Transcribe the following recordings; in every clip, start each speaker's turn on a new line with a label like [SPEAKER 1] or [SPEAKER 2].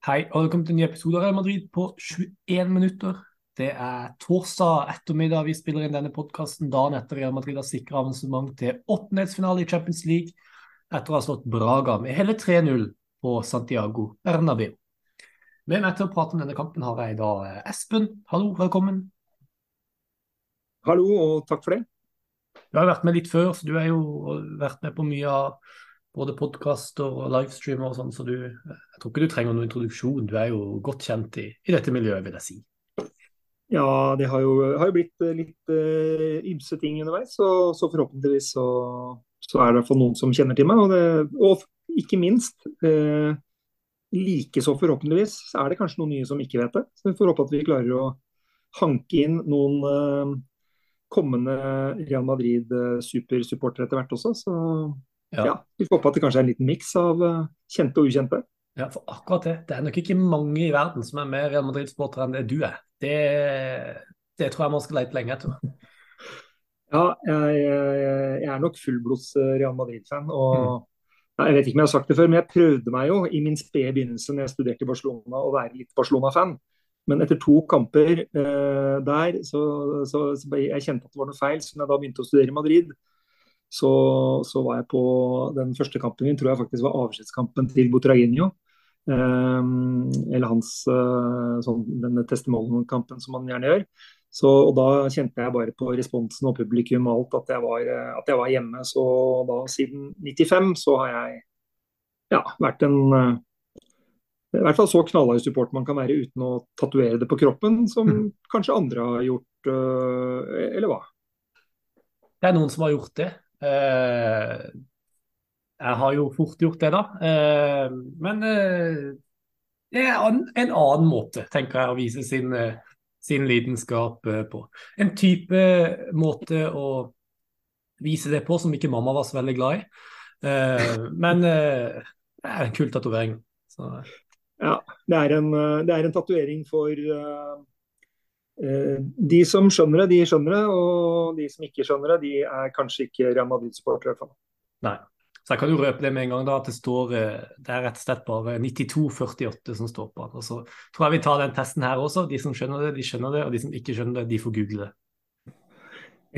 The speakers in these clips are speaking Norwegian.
[SPEAKER 1] Hei og velkommen til en ny episode av Real Madrid på 21 minutter. Det er torsdag ettermiddag vi spiller inn denne podkasten dagen etter Real Madrid har sikra avansement til åttendedelsfinale i Champions League etter å ha slått Braga med hele 3-0 på Santiago Bernabeu. Med meg til å prate om denne kampen har jeg da Espen. Hallo, velkommen.
[SPEAKER 2] Hallo, og takk for det.
[SPEAKER 1] Du har vært med litt før, så du har jo vært med på mye av både podkaster og livestreamer og sånn, så du, jeg tror ikke du trenger noen introduksjon. Du er jo godt kjent i, i dette miljøet, vil jeg si.
[SPEAKER 2] Ja, det har jo, har jo blitt eh, litt uh, ymse ting underveis, og så forhåpentligvis så, så, er det for noen som kjenner til meg. Og, det, og ikke minst, uh, likeså forhåpentligvis, så er det kanskje noen nye som ikke vet det. Så vi får håpe at vi klarer å hanke inn noen uh, kommende Real Madrid-supersupportere etter hvert også. Så ja. ja. Vi får håpe at det kanskje er en liten miks av uh, kjente og ukjente.
[SPEAKER 1] Ja, for akkurat det. Det er nok ikke mange i verden som er mer Real Madrid-sportere enn det du er. Det, det, tror jeg man skal lete lenge etter.
[SPEAKER 2] Ja, jeg, jeg, er nok fullblods eh, Real Madrid-fan. og mm. Jeg vet ikke om jeg har sagt det før, men jeg prøvde meg jo i min spede begynnelse når jeg studerte i Barcelona å være litt Barcelona-fan. Men etter to kamper eh, der, så, så, så, jeg kjente at det var noe feil. Så når jeg da begynte å studere i Madrid, så, så, var jeg på den første kampen min, tror jeg faktisk var avskjedskampen til Botraginio Um, eller hans uh, sånn, denne testimonialkampen som han gjerne gjør. Så, og Da kjente jeg bare på responsen og publikum og alt at jeg var, eh, at jeg var hjemme. Så da siden 95 så har jeg ja, vært en uh, i hvert fall så knallhard support man kan være uten å tatovere det på kroppen, som mm. kanskje andre har gjort, uh, eller hva?
[SPEAKER 1] Det er noen som har gjort det. Eh, jeg har jo fort gjort det, da. Eh, men eh, det er en annen måte, tenker jeg, å vise sin, sin lidenskap på. En type måte å vise det på som ikke mamma var så veldig glad i. Men det er en kul tatovering.
[SPEAKER 2] Ja, det er en, det en tatovering for de som skjønner det, de skjønner det. Og de som ikke skjønner det, de er kanskje ikke Real Madrid-supportere.
[SPEAKER 1] Nei. Så jeg kan jo røpe det med en gang da, at det står eh, det er rett og slett bare 92-48 som står på Og så tror jeg vi tar den testen her også. De som skjønner det, de skjønner det. Og de som ikke skjønner det, de får google det.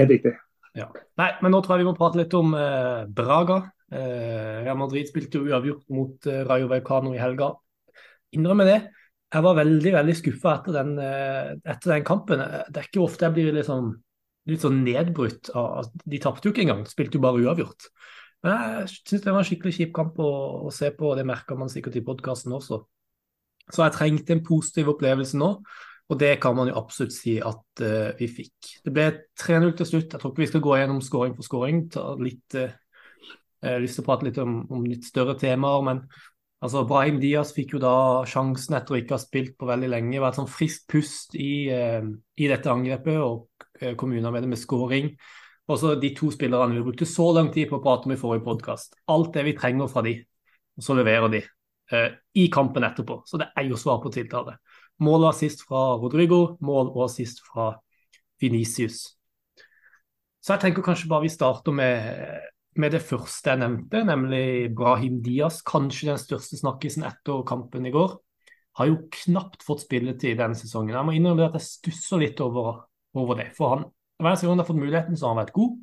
[SPEAKER 2] Helt riktig.
[SPEAKER 1] Ja. Nei, men nå tror jeg vi må prate litt om eh, Braga. Eh, Real Madrid spilte jo uavgjort mot eh, Rayo Vallecano i helga. Innrømmer det jeg var veldig veldig skuffa etter, eh, etter den kampen. Det er ikke ofte jeg blir liksom, litt sånn nedbrutt. Av, de tapte jo ikke engang, spilte jo bare uavgjort. Men jeg syns det var en skikkelig kjip kamp å, å se på, og det merker man sikkert i podkasten også. Så jeg trengte en positiv opplevelse nå, og det kan man jo absolutt si at uh, vi fikk. Det ble 3-0 til slutt. Jeg tror ikke vi skal gå gjennom scoring for scoring. Ta litt, uh, jeg har lyst til å prate litt om, om litt større temaer, men Altså, Brahim Diaz fikk jo da sjansen etter å ikke ha spilt på veldig lenge. Vært sånn friskt pust i, eh, i, dette angrepet og eh, kommuner med det med scoring. Og så de to spillerne vi brukte så lang tid på å prate om i forrige podkast. Alt det vi trenger fra de, og så leverer de eh, i kampen etterpå. Så det er jo svar på tiltale. Mål og assist fra Rodrigo, mål og assist fra Venicius. Så jeg tenker kanskje bare vi starter med med det første jeg nevnte, nemlig Brahim Diaz, kanskje den største snakkisen etter kampen i går, har jo knapt fått spilletid denne sesongen. Jeg må innrømme at jeg stusser litt over, over det. For han, hver gang han har fått muligheten, så har han vært god.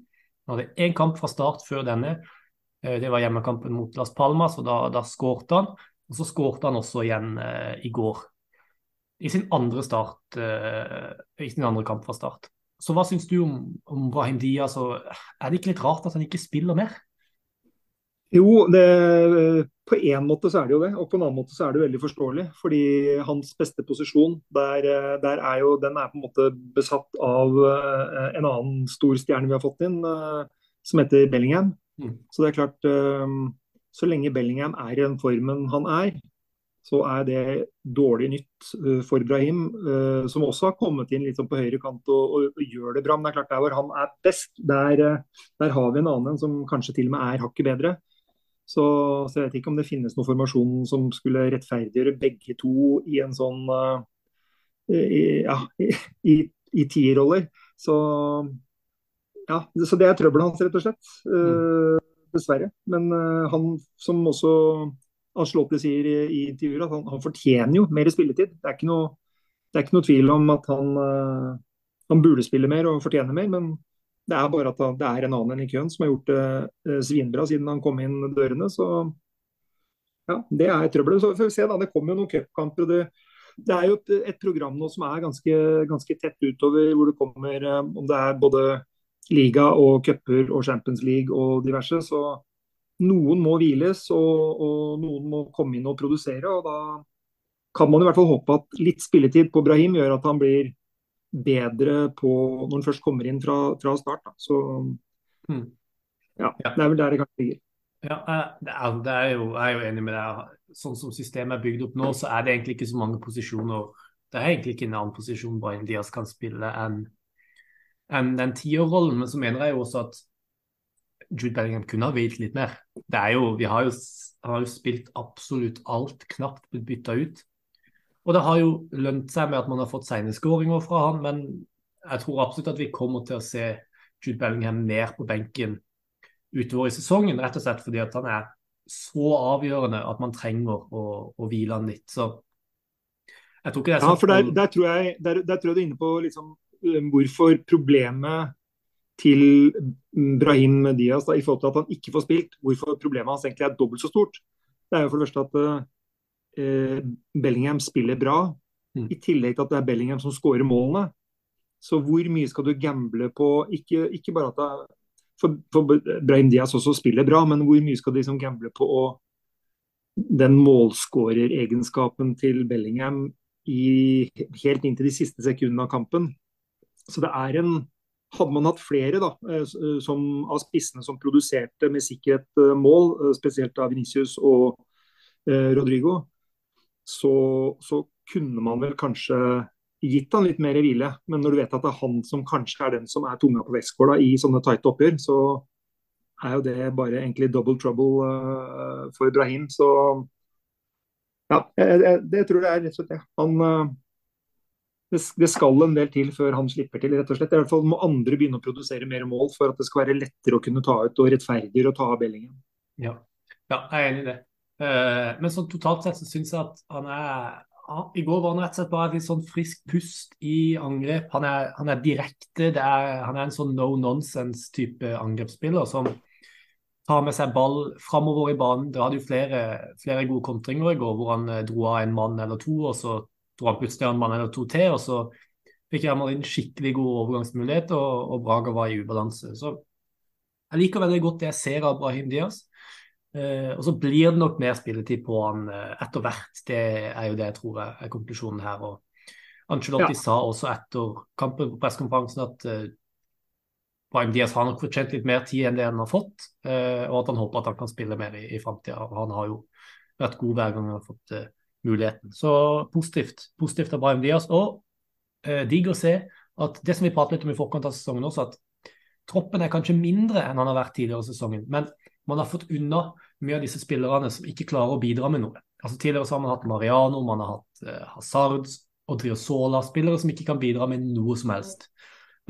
[SPEAKER 1] Han hadde én kamp fra start før denne. Eh, det var hjemmekampen mot Las Palmas, og da, da skårte han. Og så skårte han også igjen eh, i går. I sin andre start, eh, i sin andre kamp fra start. Så hva syns du om, om Brahim Diaz? er det ikke litt rart at han ikke spiller mer?
[SPEAKER 2] Jo, det, på en måte så er det jo det, og på en annen måte så er det veldig forståelig. Fordi hans beste posisjon, der, der er jo, den er på en måte besatt av eh, en annen stor stjerne vi har fått inn, eh, som heter Bellingham. Mm. Så det er klart, eh, så lenge Bellingham er i den formen han er, så er det dårlig nytt uh, for Brahim, uh, som også har kommet inn litt sånn på høyre kant og, og, gjør det bra. Men det er klart der hvor han er best, der, uh, der har vi en annen som kanskje til og med er hakket bedre. Så, så, jeg vet ikke om det finnes noen formasjon som skulle rettferdiggjøre begge to i en sånn i, ja, i, i, i tierroller. Så ja, så det er trøbbelet hans, rett og slett. Uh, dessverre. Men han som også Ancelotti sier i, i intervjuer, at han, han, fortjener jo mer spilletid. Det er noe, er ikke noe tvil om at han, uh, han, burde spille mer og fortjener mer, men det er bare at det er en annen enn i køen som har gjort det uh, svinbra siden han kom inn dørene. Så ja, det er trøbbel. Så får vi se, da. Det kommer jo noen cupkamper. Det, det er jo et, et, program nå som er ganske, ganske tett utover, hvor det kommer uh, om det er både liga og cuper og Champions League og diverse. Så noen må hviles, og, og, noen må komme inn og produsere. og Da kan man i hvert fall håpe at litt spilletid på Brahim gjør at han blir bedre på når han først kommer inn fra, fra start. Da. Så mm. ja, det er vel der det kanskje ligger.
[SPEAKER 1] Ja, det er, det er jo, jeg er jo enig med deg. Sånn som systemet er bygd opp nå, så er det egentlig ikke så mange posisjoner. Det er egentlig ikke en annen posisjon Brian Diaz kan spille enn en den tierrollen. Men så mener jeg jo også at Jude Bellingham kunne ha hvilt litt mer. Det er jo, vi har jo, har jo spilt absolutt alt, knapt blitt bytta ut. Og det har jo lønt seg med at man har fått sene skåringer fra han, men jeg tror absolutt at vi kommer til å se Jude Bellingham mer på benken utover i sesongen, rett og slett fordi at han er så avgjørende at man trenger å, å hvile han litt. Så jeg tror ikke det er
[SPEAKER 2] sånn Ja, for der, der, tror jeg, der, der, tror jeg du er inne på liksom, hvorfor problemet til Brahim Diaz da, i forhold til at han ikke får spilt, hvorfor problemet hans egentlig er dobbelt så stort. Det er jo for det første at eh, Bellingham spiller bra, mm. i tillegg til at det er Bellingham som skårer målene. Så hvor mye skal du gamble på Ikke, ikke bare at det, for, for Brahim Diaz også spiller bra, men hvor mye skal du liksom gamble på å, den målskåreregenskapen til Bellingham i, helt inntil de siste sekundene av kampen. Så det er en hadde man hatt flere da, eh, eh, som, av spissene som produserte med sikkerhet eh, mål, spesielt av Venicius og eh, Rodrigo, så, så, kunne man vel kanskje gitt han litt mer i hvile. Men når du vet at det er han som kanskje er den som er tunga på vektskåla i sånne tighte oppgjør, så er jo det bare egentlig double trouble uh, for Brahim. Så ja, jeg, jeg, det tror jeg er rett og slett det. Han, uh, det, det, skal en del til før han slipper til, rett og slett. I hvert fall må andre begynne å produsere mer mål for at det skal være lettere å kunne ta ut og rettferdigere å ta av Bellingen.
[SPEAKER 1] Ja. ja, jeg er enig i det. Uh, men sånn totalt sett så syns jeg at han er I går var han rett og slett bare et litt sånn frisk pust i angrep. Han er, han er direkte. Er, han er en sånn no nonsense-type angrepsspiller som tar med seg ball framover i banen. Det hadde jo flere, flere gode kontringer i går hvor han uh, dro av en mann eller to, og så dro han plutselig en mann eller to til, og så fikk jeg en skikkelig god overgangsmulighet, og, og, Braga var i ubalanse. Så jeg liker veldig godt det jeg ser av Brahim Diaz. Eh, og så blir det nok mer spilletid på han eh, etter hvert. Det er jo det jeg tror er, er konklusjonen her. og Ancelotti ja. sa også etter kampen på pressekonferansen at eh, Brahim Diaz har nok fortjent litt mer tid enn det han har fått, eh, og at han håper at han kan spille mer i, i framtida. Han har jo vært god hver gang han har fått muligheten. Så positivt. Positivt av Brahim Diaz. Og eh, digg å se at det som vi pratet litt om i forkant av sesongen også, at troppen er kanskje mindre enn han har vært tidligere i sesongen. Men man har fått unna mye av disse spillerne som ikke klarer å bidra med noe. Altså Tidligere så har man hatt Mariano, man har hatt eh, Hazard og Driosola, spillere som ikke kan bidra med noe som helst.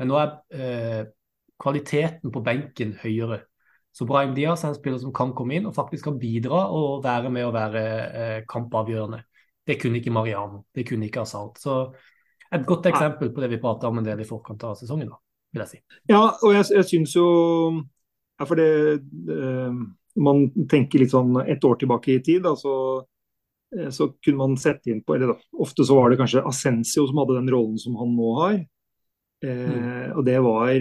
[SPEAKER 1] Men nå er eh, kvaliteten på benken høyere. Så Brahim Diaz er en spiller som kan komme inn og faktisk kan bidra og være med å være eh, kampavgjørende. Det kunne ikke Mariano, det kunne ikke Asalt. Så et godt eksempel på det vi prata om en del i forkant av sesongen, da, vil jeg si.
[SPEAKER 2] Ja, og jeg, jeg syns jo ja, For det eh, Man tenker litt sånn et år tilbake i tid, da, så, eh, så kunne man sette inn på eller da, Ofte så var det kanskje Ascencio som hadde den rollen som han nå har. Eh, mm. Og det var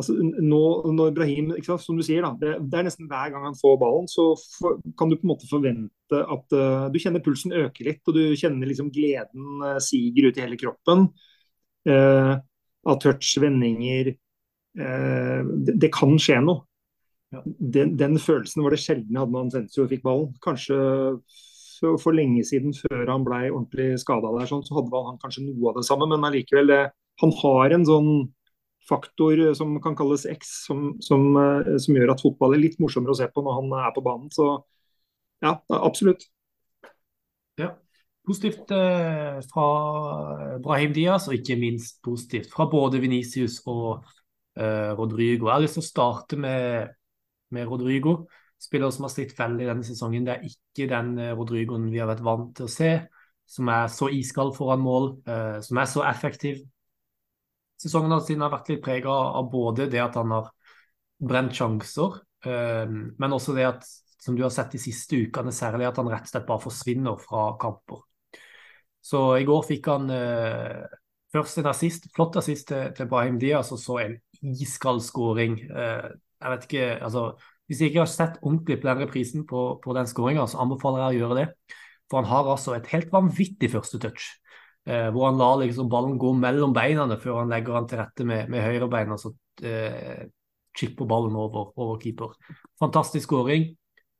[SPEAKER 2] altså, nå, når Brahim, som du sier, da, det, det, er nesten hver gang han får ballen, så for, kan du på en måte forvente at uh, du kjenner pulsen øke litt, og du kjenner liksom gleden uh, siger ut i hele kroppen. Uh, av touch, vendinger det, det, kan skje noe. Ja. Den, den, følelsen var det sjelden jeg hadde når Sensio fikk ballen. Kanskje for, for lenge siden, før han ble ordentlig skada der, sånn, så hadde han kanskje noe av det samme, men allikevel, han har en sånn faktor som kan kalles X, som, som, eh, som, gjør at fotball er litt morsommere å se på når han er på banen. Så ja, absolutt.
[SPEAKER 1] Ja, Positivt eh, fra Brahim Diaz, og ikke minst positivt fra både Venicius og eh, Rodrigo. Jeg har lyst til å starte med, med Rodrigo. Spiller som har slitt veldig denne sesongen. Det er ikke den Rodrigoen vi har vært vant til å se, som er så iskald foran mål, uh, som er så effektiv. Sesongen hans har vært litt prega av både det at han har brent sjanser, uh, men også det at, som du har sett de siste ukene, særlig at han rett og slett bare forsvinner fra kamper. Så i går fikk han uh, først en assist, flott assist til, til Brahim Diaz, og så en iskald skåring. jeg vet ikke, altså hvis jeg ikke har sett ordentlig på den reprisen på, på den skåringa, så anbefaler jeg å gjøre det. For han har altså et helt vanvittig første touch. Eh, hvor han lar liksom ballen gå mellom beina før han legger han til rette med, med høyrebeina. Så eh, chipper ballen over, over keeper. Fantastisk skåring.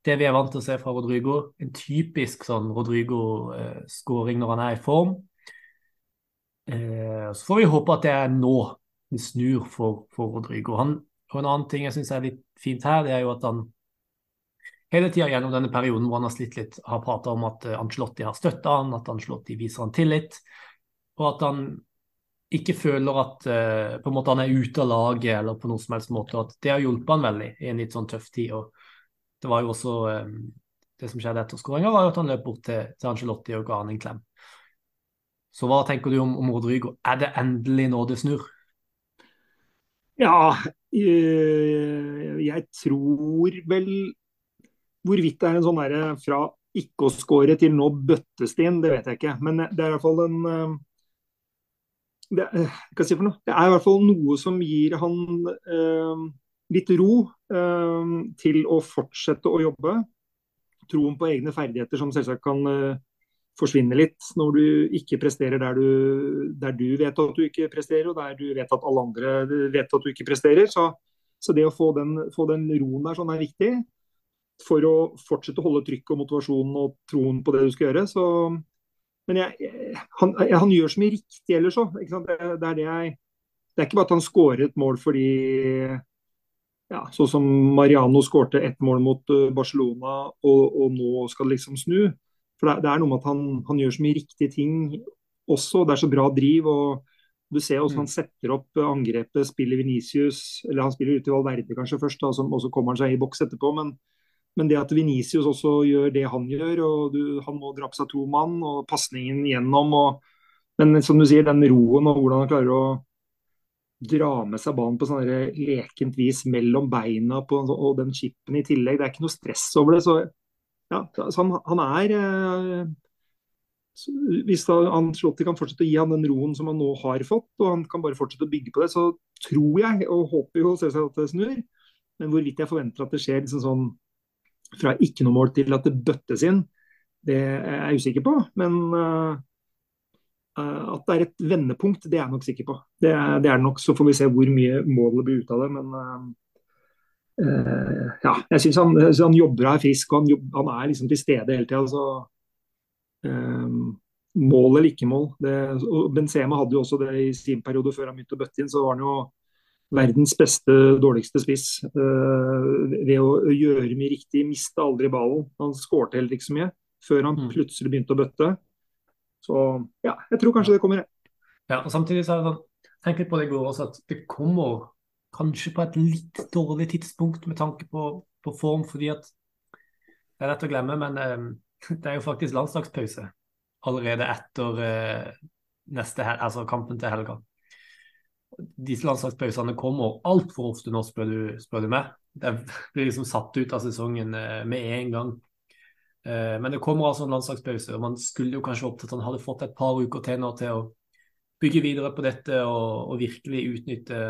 [SPEAKER 1] Det vi er vant til å se fra Rodrigo. En typisk sånn Rodrigo-skåring eh, når han er i form. Eh, så får vi håpe at det er nå det snur for, for Rodrigo. Han og En annen ting jeg syns er litt fint her, det er jo at han hele tida gjennom denne perioden hvor han har slitt litt, har prata om at Angelotti Ancelotti har støtta han, at Ancelotti viser han tillit, og at han ikke føler at uh, på en måte han er ute av laget eller på noen som helst måte. at Det har hjulpet han veldig i en litt sånn tøff tid. og Det var jo også um, det som skjedde etter skåringa, var jo at han løp bort til, til Ancelotti og ga han en klem. Så hva tenker du om, om Rodrigo? Er det endelig nå det snur?
[SPEAKER 2] Ja, eh, jeg tror vel Hvorvidt det er en sånn derre fra ikke å score til nå bøttes det inn, det vet jeg ikke. Men det er i hvert fall en eh, det, si det er i hvert fall noe som gir han eh, litt ro eh, til å fortsette å jobbe. Troen på egne ferdigheter som selvsagt kan eh, forsvinne litt når du ikke presterer der du, der du, vet at du ikke presterer, og der du vet at alle andre vet at du ikke presterer. Så, så det å få den, få den, roen der sånn er viktig for å fortsette å holde trykket og motivasjonen og troen på det du skal gjøre. Så, men jeg, han, han, gjør så mye riktig ellers òg. Det, det, er det, det er ikke bare at han skårer et mål fordi ja, Sånn som Mariano skårte ett mål mot eh, Barcelona og, og nå skal det liksom snu. For det, er noe med at han, han, gjør så mye riktige ting også. Det er så bra driv. og Du ser også mm. han setter opp angrepet, spiller Venicius Eller han spiller ute i Valverde kanskje først, da, og så kommer han seg i boks etterpå. Men, men, det at Venicius også gjør det han gjør, og du, han må dra på seg to mann, og pasningen gjennom. Og, men som du sier, den roen og hvordan han klarer å dra med seg ballen på sånn lekent vis mellom beina på, og den chipen i tillegg. Det er ikke noe stress over det. så ja, så han, han er eh, Hvis Ancelotti kan fortsette å gi han den roen som han nå har fått, og han kan bare fortsette å bygge på det, så tror jeg, og håper jo selvsagt at det snur, men hvorvidt jeg forventer at det skjer liksom sånn fra ikke noe mål til at det bøttes inn, det er jeg usikker på. Men uh, at det er et vendepunkt, det er jeg nok sikker på. Det det er nok, Så får vi se hvor mye målet blir ut av det. Men uh, ja, jeg syns han, han, jobber og er frisk, og han, jobb, han er liksom til stede hele tida. Så uh, mål eller ikke mål. Det, Benzema hadde jo også det i sin periode før han begynte å bøtte inn. Så var han jo verdens beste, dårligste spiss uh, ved å gjøre mye riktig. Miste aldri ballen. Han skårte heller ikke så mye før han mm. plutselig begynte å bøtte. Så ja, jeg tror kanskje det kommer.
[SPEAKER 1] Ja, og Samtidig så er det sånn, tenk litt på det i går også, at det kommer kanskje på et litt dårlig tidspunkt med tanke på, på form, fordi at det er lett å glemme, men eh, det er jo faktisk landslagspause allerede etter uh, neste altså kampen til helga. Disse landslagspausene kommer altfor ofte nå, spør du, spør du meg. Det blir liksom satt ut av sesongen eh, med en gang. Eh, men det kommer altså en landslagspause, og man skulle jo kanskje håpet at han hadde fått et par uker til nå til å bygge videre på dette og, og virkelig utnytte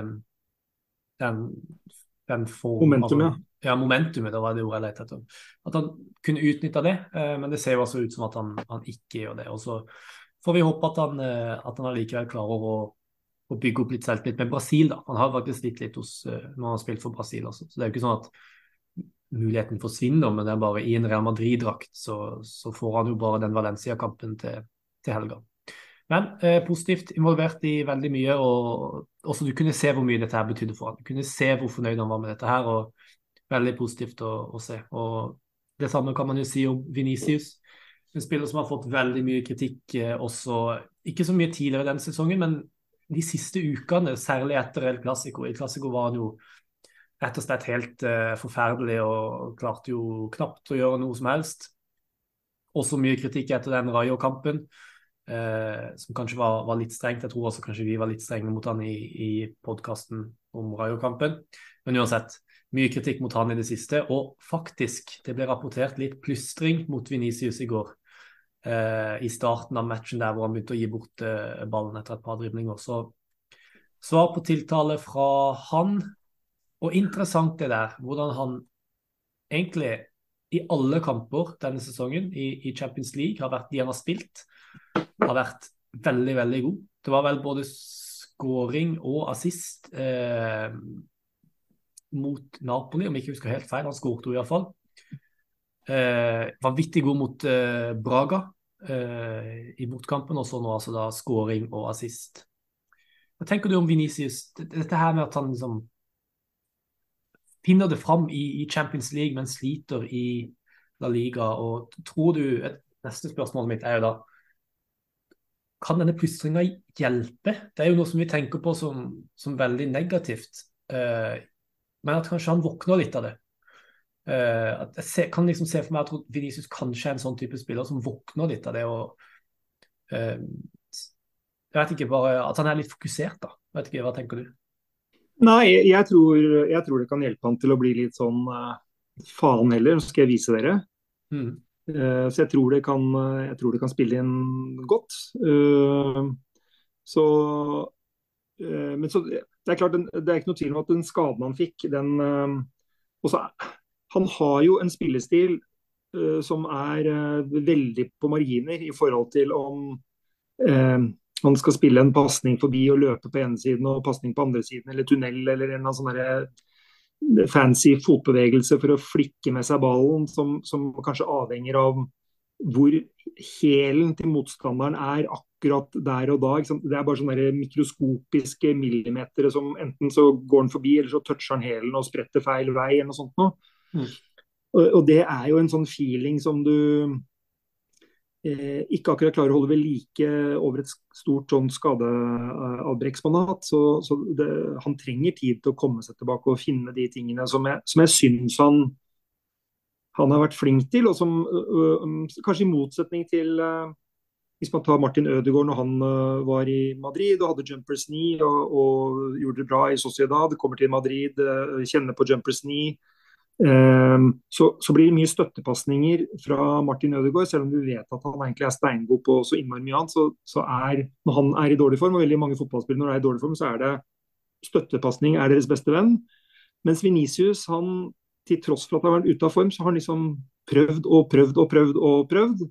[SPEAKER 1] den, den form,
[SPEAKER 2] Momentumet. altså,
[SPEAKER 1] ja. Momentumet, det var det ordet jeg lette etter. At han kunne utnytta det, eh, men det ser jo altså ut som at han, han ikke gjør det. Og så får vi håpe at han, eh, at han allikevel klarer å, å, bygge opp litt selvtillit med Brasil. da. Han har faktisk slitt litt hos, eh, når han har spilt for Brasil. Også. Så det er jo ikke sånn at muligheten forsvinner, men det er bare i en Real Madrid-drakt så, så, får han jo bare den Valencia-kampen til, til helga. Men eh, positivt involvert i veldig mye, og også du kunne se hvor mye dette her betydde for han. Du kunne se hvor fornøyd han var med dette her, og veldig positivt å, å se. Og Det samme kan man jo si om Venicius. En spiller som har fått veldig mye kritikk eh, også, ikke så mye tidligere den sesongen, men de siste ukene, særlig etter El Clásico. El Clásico var han jo rett og slett helt uh, forferdelig og klarte jo knapt å gjøre noe som helst. Også mye kritikk etter den Rayo-kampen, uh, som kanskje var, var, litt strengt. Jeg tror også kanskje vi var litt strenge mot han i, i podkasten om Rayo-kampen. Men uansett, mye kritikk mot han i det siste. Og faktisk, det ble rapportert litt plystring mot Venicius i går. Uh, I starten av matchen der hvor han begynte å gi bort ballen etter et par driblinger. Så svar på tiltale fra han og interessant det der, hvordan han egentlig i alle kamper denne sesongen i, i, Champions League har vært de han har spilt, har vært veldig, veldig god. Det var vel både scoring og assist eh, mot Napoli, om jeg ikke husker helt feil. Han skåret iallfall. Eh, vanvittig god mot eh, Braga eh, i bortkampen, og så nå altså da scoring og assist. Hva tenker du om Venicius? Dette her med at han liksom finner det fram i, i, Champions League, men sliter i La Liga. Og tror du Neste spørsmålet mitt er jo da Kan denne plystringa hjelpe? Det er jo noe som vi tenker på som, som veldig negativt. Uh, men at kanskje han våkner litt av det. At jeg se, kan liksom se for meg at Vinicius kanskje er en sånn type spiller som våkner litt av det. å uh, jeg vet ikke, bare At han er litt fokusert, da. Jeg vet ikke, Hva tenker du?
[SPEAKER 2] Nei, jeg tror, jeg tror, det kan hjelpe han til å bli litt sånn uh, faen heller, så skal jeg vise dere. Mm. Så jeg tror, det kan, jeg tror det kan spille inn godt. Så Men så, det er klart, det er ikke noe tvil om at den skaden han fikk, den også, Han har jo en spillestil som er veldig på marginer i forhold til om man skal spille en pasning forbi og løpe på ene siden og pasning på andre siden, eller tunnel eller en sånn eh, fancy fotbevegelse for å flikke med seg ballen, som, som kanskje avhenger av hvor hælen til motstanderen er akkurat der og da. Det er bare sånne mikroskopiske millimeter som enten så går den forbi, eller så toucher han hælen og spretter feil vei, eller noe sånt noe. Mm. Og, og, det er jo en sånn feeling som du Eh, ikke akkurat klarer å holde ved like over et stort sånn skadeavbrekksmandat. Så, så det, han trenger tid til å komme seg tilbake og finne de tingene som jeg, som jeg syns han, han har vært flink til. Og som øh, kanskje i motsetning til øh, hvis man tar Martin Ødegaard når han øh, var i Madrid og hadde jumpers knee og, og, gjorde det bra i Sociedad, kommer til Madrid, kjenner på jumpers knee så, så, blir det mye støttepasninger fra Martin Ødegaard, selv om du vet at han egentlig er steingod på så innmari mye annet. Så, så, er, når han er i dårlig form, og veldig mange fotballspillere når de er i dårlig form, så er det støttepasning er deres beste venn. Mens Venicius, han, til tross for at han har vært ute av form, så har han liksom prøvd og prøvd og prøvd og prøvd.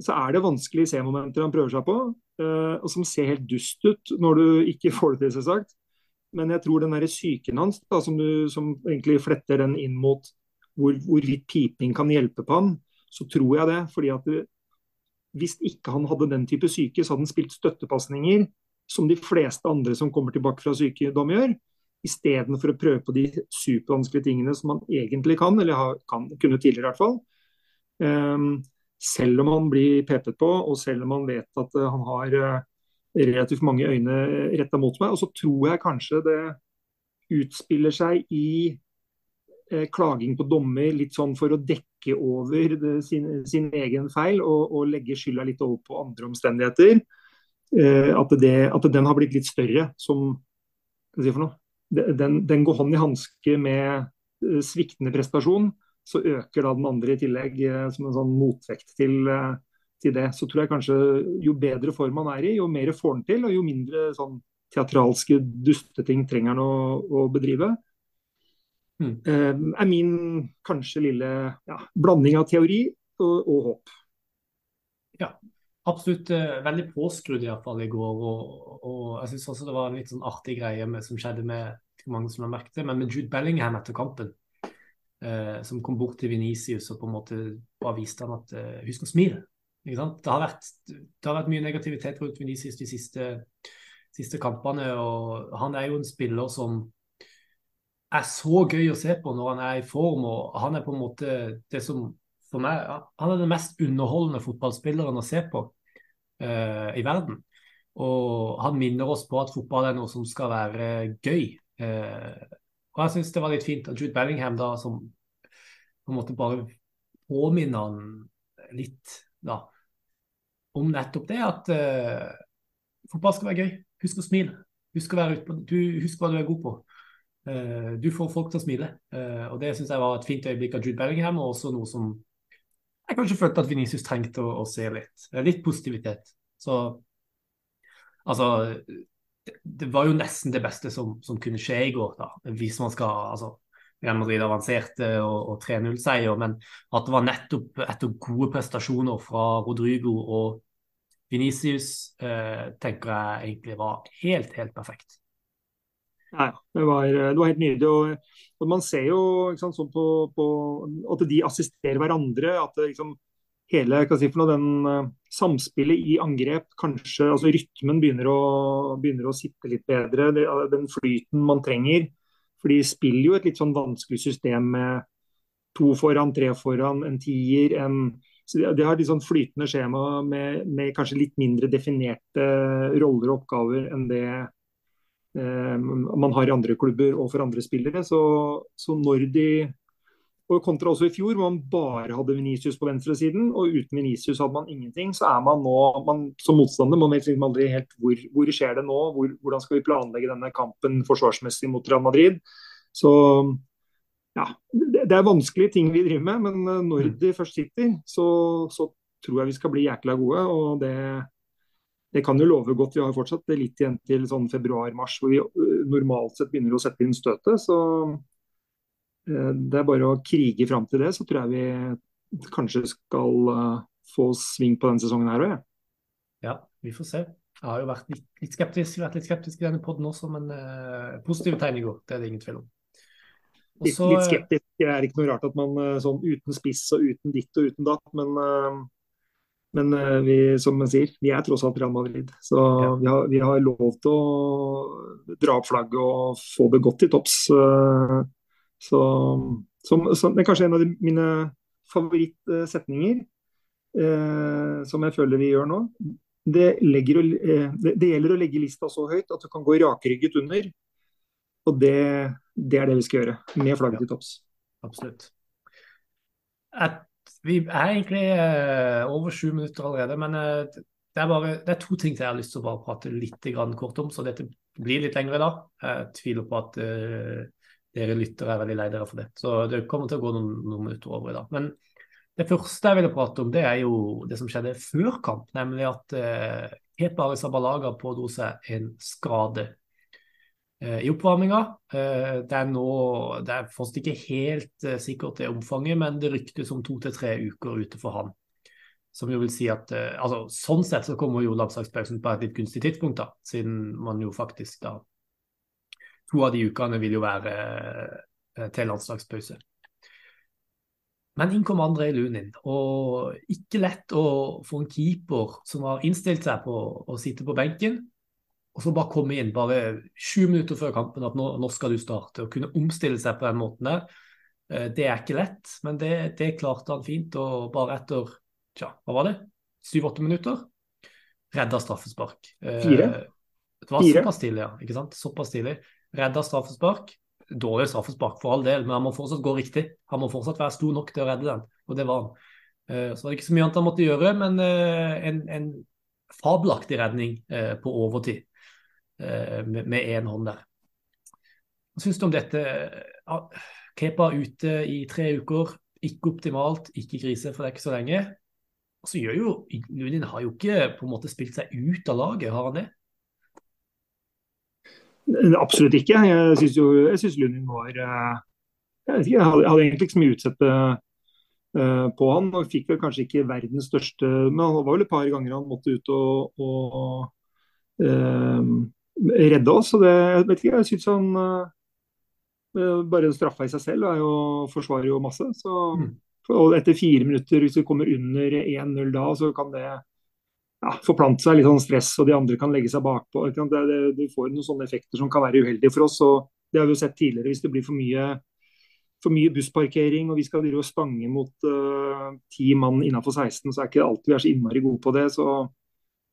[SPEAKER 2] Så er det vanskelige C-momenter han prøver seg på, eh, og som ser helt dust ut når du ikke får det til, selvsagt. Men jeg tror den der psyken hans, da, som, du, som egentlig fletter den inn mot hvor, hvorvidt piping kan hjelpe på han, så tror jeg det. fordi at du, Hvis ikke han hadde den type syke, så hadde han spilt støttepasninger som de fleste andre som kommer tilbake fra sykdom gjør. Istedenfor å prøve på de supervanskelige tingene som han egentlig kan, eller har, kan, kunne tidligere i hvert fall. Um, selv om han blir pepet på, og selv om han vet at uh, han har uh, relativt mange øyne retta mot meg. Og så tror jeg kanskje det utspiller seg i eh, klaging på dommer, litt sånn for å dekke over det, sin, sin, egen feil og, og, legge skylda litt over på andre omstendigheter. Eh, at, det, at, den har blitt litt større, som Hva skal jeg si for noe? Den, den går hånd i hanske med eh, sviktende prestasjon. Så øker da den andre i tillegg eh, som en sånn motvekt til eh, til det, så tror jeg kanskje jo bedre form han er i, jo mer får han til, og jo mindre sånn teatralske dusteting trenger han å, å bedrive. Mm. Uh, er min kanskje lille ja, blanding av teori og, og håp.
[SPEAKER 1] Ja, absolutt uh, veldig påskrudd iallfall i går. Og, og jeg syns også det var en litt sånn artig greie med, som skjedde med mange som har merket det, men med Jude Bellingham etter kampen. Uh, som kom bort til Venicius og på en måte bare viste han at uh, husk å smile. Det har, vært, det har vært mye negativitet rundt Venezia de siste, siste, kampene. og Han er jo en spiller som er så gøy å se på når han er i form. og Han er på en måte det som for meg, han er den mest underholdende fotballspilleren å se på uh, i verden. Og han minner oss på at fotball er noe som skal være gøy. Uh, Og jeg syns det var litt fint at Jude Bellingham da som på en måte bare påminner han litt da, om nettopp det at uh, fotball skal være gøy. Husk å smile. Husk, å på, du, husk hva du er god på. Uh, du får folk til å smile. Uh, og Det syns jeg var et fint øyeblikk av Jude Bellingham, og også noe som jeg kanskje følte at Venicius trengte å, å se litt. Litt positivitet. Så altså det, det, var jo nesten det beste som, som, kunne skje i går, da. Hvis man skal altså, Real Madrid avanserte og, og 3-0-seier, men at det var nettopp etter gode prestasjoner fra Rodrigo og Venicius, eh, tenker jeg egentlig var helt, helt perfekt.
[SPEAKER 2] Nei, det var, det var helt nydelig. Og, og, Man ser jo sant, sånn på, på, at de assisterer hverandre. at det, liksom, hele si noe, den uh, Samspillet i angrep, kanskje altså rytmen begynner å, begynner å sitte litt bedre. Det, den flyten man trenger. For de spiller jo et litt sånn vanskelig system med to foran, tre foran, en tier. en så De har litt sånn flytende skjema med, med kanskje litt mindre definerte roller og oppgaver enn det Eh, man har i andre klubber og for andre spillere. Så, så når de og Kontra også i fjor, hvor man bare hadde Venicius på venstresiden, og uten Venicius hadde man ingenting. Så er man nå, man, som motstander, man vet liksom aldri helt hvor, hvor skjer det nå. Hvor, hvordan skal vi planlegge denne kampen forsvarsmessig mot Real Madrid. Så ja, det, det er vanskelige ting vi driver med, men eh, når mm. de først sitter, så, så tror jeg vi skal bli jækla gode. og det det kan jo love godt. Vi har fortsatt litt igjen til sånn februar-mars, hvor vi øh, normalt sett begynner å sette inn støtet. Så det er bare å krige fram til det, så tror jeg vi kanskje skal øh, få sving på denne sesongen her òg. Ja.
[SPEAKER 1] ja, vi får se. Jeg har jo vært litt, litt skeptisk, vært litt skeptisk i denne poden også, men uh, positive går. Det er det ingen tvil om.
[SPEAKER 2] Også, litt, litt skeptisk det er ikke noe rart at man sånn uten spiss og uten ditt og uten datt, men men vi, som man sier, vi er tross alt Real Madrid. Så ja. vi, har, vi, har, lov til å dra opp flagget og få det godt til topps. Så, som, som, det er kanskje en av de, mine favorittsetninger, eh, som jeg føler vi gjør nå. Det, legger, det, det, gjelder å legge lista så høyt at du kan gå rakrygget under. Og det, det er det vi skal gjøre, med flagget til topps.
[SPEAKER 1] Absolutt. At vi er egentlig eh, over sju minutter allerede, men eh, det, er bare, det, er to ting jeg har lyst til å bare prate litt kort om, så dette blir litt lengre da. Jeg tviler på at uh, dere lyttere er veldig lei dere for det. Så det kommer til å gå noen, noen minutter over i dag. Men det første jeg ville prate om, det er jo det som skjedde før kamp, nemlig at eh, Kepa Arisabalaga pådro seg en skade Eh, i oppvarminga. Eh, det er nå det er fortsatt ikke helt eh, sikkert det omfanget, men det ryktes om to til tre uker ute for han. Som jo vil si at altså, Sånn sett så kommer jo landslagspausen på et litt gunstig tidspunkt, da, siden man jo faktisk da To av de ukene vil jo være til landslagspause. Men inn kom André Lunin, og ikke lett å få en keeper som har innstilt seg på å sitte på benken, og så bare komme inn bare sju minutter før kampen at nå, nå, skal du starte. Å kunne omstille seg på den måten der, eh, det er ikke lett. Men det, det klarte han fint. Og bare etter tja, hva var det, syv-åtte minutter redda straffespark.
[SPEAKER 2] Eh, Fire.
[SPEAKER 1] Det var Fire. såpass tidlig, ja. ikke sant? Såpass tidlig. Redda straffespark. Dårlig straffespark for all del, men han må fortsatt gå riktig. Han må fortsatt være stor nok til å redde den, og det var han. Eh, så var det ikke så mye annet han måtte gjøre, men en, en fabelaktig redning på overtid. Eh, med én hånd der. Hva syns du om dette? Kepa ute i tre uker, ikke optimalt, ikke krise, for det er ikke så lenge. Og så gjør jo Nunin har jo ikke på en måte spilt seg ut av laget, har han det?
[SPEAKER 2] Absolutt ikke. Jeg syns jo jeg synes Lundin var eh, Jeg, ikke, jeg hadde, egentlig ikke så mye utsette uh, på han. og Fikk vel kanskje ikke verdens største Men det var vel et par ganger han måtte ut og, og um, redde oss. og det, jeg vet ikke, jeg synes han Bare straffa i seg selv er jo, forsvarer jo masse. så mm. Og etter fire minutter, hvis vi kommer under 1-0 da, så kan det ja, forplante seg litt sånn stress, og de andre kan legge seg bakpå. Du får noen sånne effekter som kan være uheldige for oss. og Det har vi jo sett tidligere. Hvis det blir for mye, for mye bussparkering og vi skal drive og stange mot uh, ti mann innenfor 16, så er ikke alltid vi er så innmari gode på det. så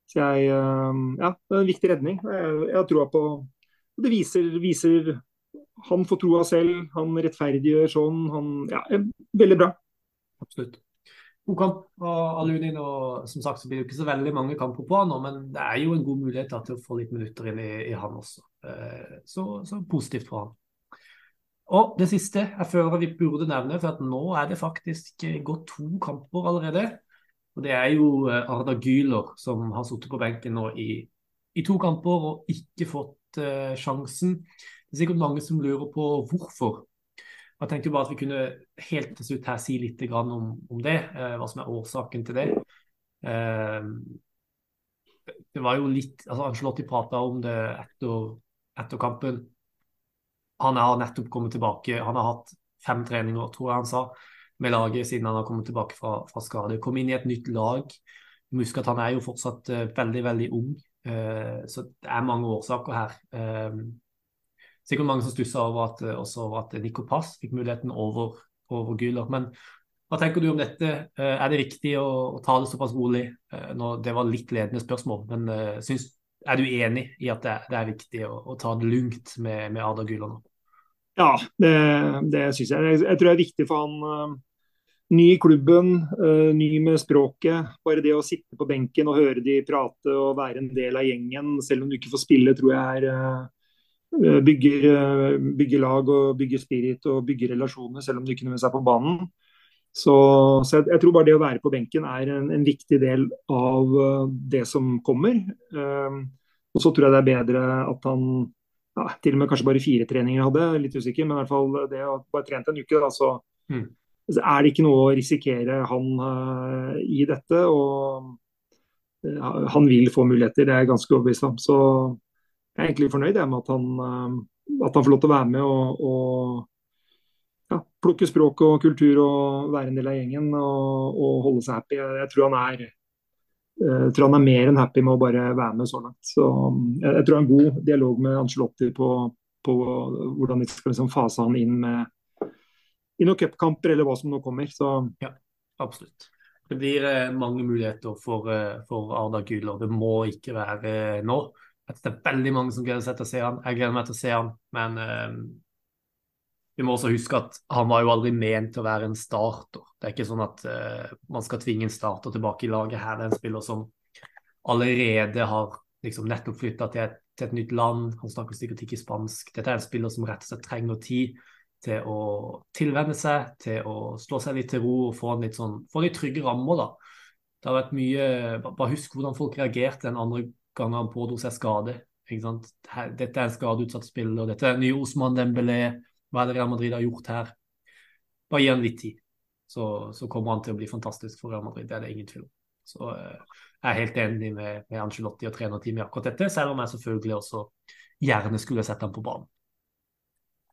[SPEAKER 2] så jeg, uh, ja, det er en viktig redning. Jeg, jeg har troa på Det viser, viser han får troa selv, han rettferdiggjør sånn. Han, ja, veldig bra.
[SPEAKER 1] Absolutt. God kamp av Alunin. og som sagt så blir det ikke så veldig mange kamper på han nå, men det er jo en god mulighet til å få litt minutter inn i, i han også. Eh, så, så, positivt for han. Og det siste jeg føler vi burde nevne, for at nå er det faktisk gått to kamper allerede. Og Det er jo eh, Arda Gyler som har sittet på benken nå i, i, to kamper og ikke fått uh, sjansen. Det er sikkert mange som lurer på hvorfor. Jeg tenkte bare at vi kunne helt til slutt her si litt om, om det, uh, hva som er årsaken til det. Uh, det var jo litt altså Angelotti prata om det etter, etter, kampen. Han har nettopp kommet tilbake. Han har hatt fem treninger, tror jeg han sa, med laget siden han har kommet tilbake fra, fra skade. Kom inn i et nytt lag. Husk at han er jo fortsatt uh, veldig, veldig ung. så det er mange årsaker her sikkert mange som stussa over at, også over at Nico Pass fikk muligheten over, over Gyller. Men hva tenker du om dette? Eh, er det viktig å, å ta det såpass rolig? Eh, Nå, det var litt ledende spørsmål, men synes, er du enig i at det, det er viktig å, å, ta det lugnt med, med Arda Gyller nå?
[SPEAKER 2] Ja, det, det syns jeg. jeg. jeg. tror det er viktig for han. Ny i klubben, ny med språket. Bare det å sitte på benken og høre de prate og være en del av gjengen, selv om du ikke får spille, tror jeg er Eh, bygger, eh, bygger, lag og bygger spirit og bygger relasjoner, selv om du ikke nødvendigvis er på banen. Så, så jeg, jeg, tror bare det å være på benken er en, en viktig del av uh, det som kommer. Uh, og så tror jeg det er bedre at han ja, til og med kanskje bare fire treninger hadde, litt usikker, men i hvert fall det å bare trent en uke, da, så, mm. er det ikke noe å risikere han uh, i dette. Og han vil få muligheter, det er jeg ganske overbevist om. Så jeg er egentlig fornøyd med at han, eh, at han får lov til å være med og, og ja, plukke språk og kultur og være en del av gjengen og, og holde seg happy. Jeg, jeg, tror er jeg eh, tror han er mer enn happy med å bare være med så langt. Så jeg, jeg tror han har en god dialog med Angelotti på, på hvordan de skal liksom fase han inn med i noen cupkamper eller hva som nå kommer. Så.
[SPEAKER 1] Ja, absolutt. Det blir eh, mange muligheter for, for Arda Güler. Det må ikke være nå at det er veldig mange som gleder seg til å se han. Jeg gleder meg til å se han, men uh, vi må også huske at han var jo aldri ment til å være en starter. Det er ikke sånn at uh, man skal tvinge en starter tilbake i laget. Her det er en spiller som allerede har liksom nettopp flytta til, til, et nytt land. Han snakker sikkert ikke spansk. Dette er en spiller som rett og slett trenger tid til å tilvenne seg, til å slå seg litt til ro og få, litt, sånn, få litt trygge rammer. da. Det har vært mye Bare husk hvordan folk reagerte den andre ganger han pådro seg skade. Dette er en skadeutsatt spiller. Dette er nye Osman Dembélé. Hva er det Real Madrid har gjort her? Bare gi han litt tid, så, så, kommer han til å bli fantastisk for Real Madrid. Det er det ingen tvil om. Så uh, jeg er helt enig med, med Angelotti og trenerteamet i akkurat dette, selv om jeg selvfølgelig også gjerne skulle sett ham på banen.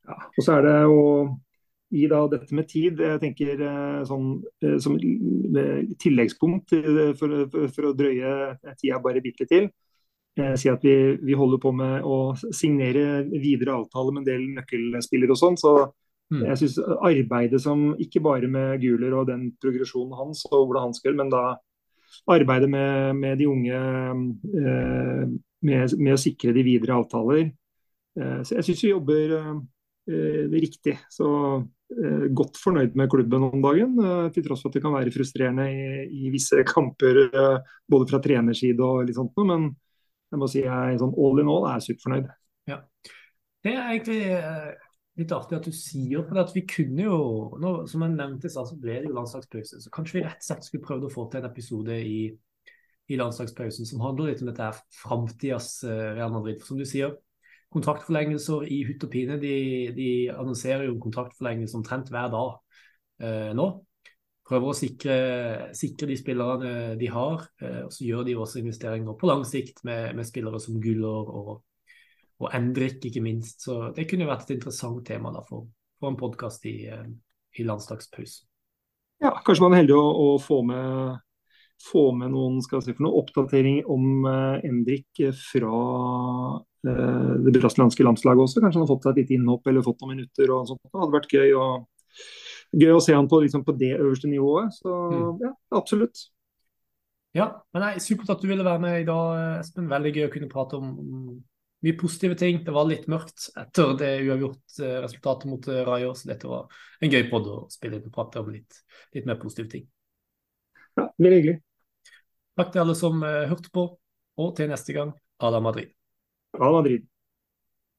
[SPEAKER 2] Ja, og så er det å gi da dette med tid, jeg tenker eh, sånn, eh, som tilleggspunkt for, for, for, å drøye tida bare bitte til eh, si at vi, vi, holder på med å signere videre avtale med en del nøkkelspillere og sånn. Så mm. jeg syns arbeidet som ikke bare med Guler og den progresjonen hans og hvordan han skal men da arbeidet med, med de unge eh, med, med, å sikre de videre avtaler. Eh, så jeg syns vi jobber eh, riktig. Så eh, godt fornøyd med klubben om dagen. Eh, til tross for at det kan være frustrerende i, i visse kamper både fra trenerside og litt sånt. Men jeg må si jeg sånn all in all er superfornøyd.
[SPEAKER 1] Ja. Det er egentlig eh, litt artig at du sier, for at vi kunne jo nå, Som jeg nevnte så ble det jo landslagspause. Så kanskje vi rett og slett skulle prøvd å få til en episode i, i landslagspausen som handler litt om dette framtidas eh, Real Madrid. For som du sier, kontraktforlengelser i hutt og pine. De, de annonserer jo kontraktforlengelse omtrent hver dag eh, nå prøver å sikre, sikre, de spillerne de har. Eh, og Så gjør de også investeringer på lang sikt med, med spillere som Guller og, og Endrik, ikke minst. Så det kunne vært et interessant tema da, for, for en podkast i, eh, i landslagspausen.
[SPEAKER 2] Ja, kanskje man er heldig å, å få, med, få med noen si, noen oppdatering om uh, Endrik fra uh, det brasilianske landslaget også. Kanskje han har fått seg et lite innhopp eller fått noen minutter. og sånt. Det hadde vært gøy. og gøy å se han på, liksom, på det øverste nivået. Så mm. ja, absolutt.
[SPEAKER 1] Ja, men nei, Supert at du ville være med i dag, Espen. Veldig gøy å kunne prate om, mye positive ting. Det var litt mørkt etter det uavgjort-resultatet mot Rayo, så dette var en gøy podd å spille inn og prate om litt, litt mer positive ting.
[SPEAKER 2] Ja, Veldig hyggelig.
[SPEAKER 1] Takk til alle som hørte på, og til neste gang, Ala Madrid.
[SPEAKER 2] Ala Madrid.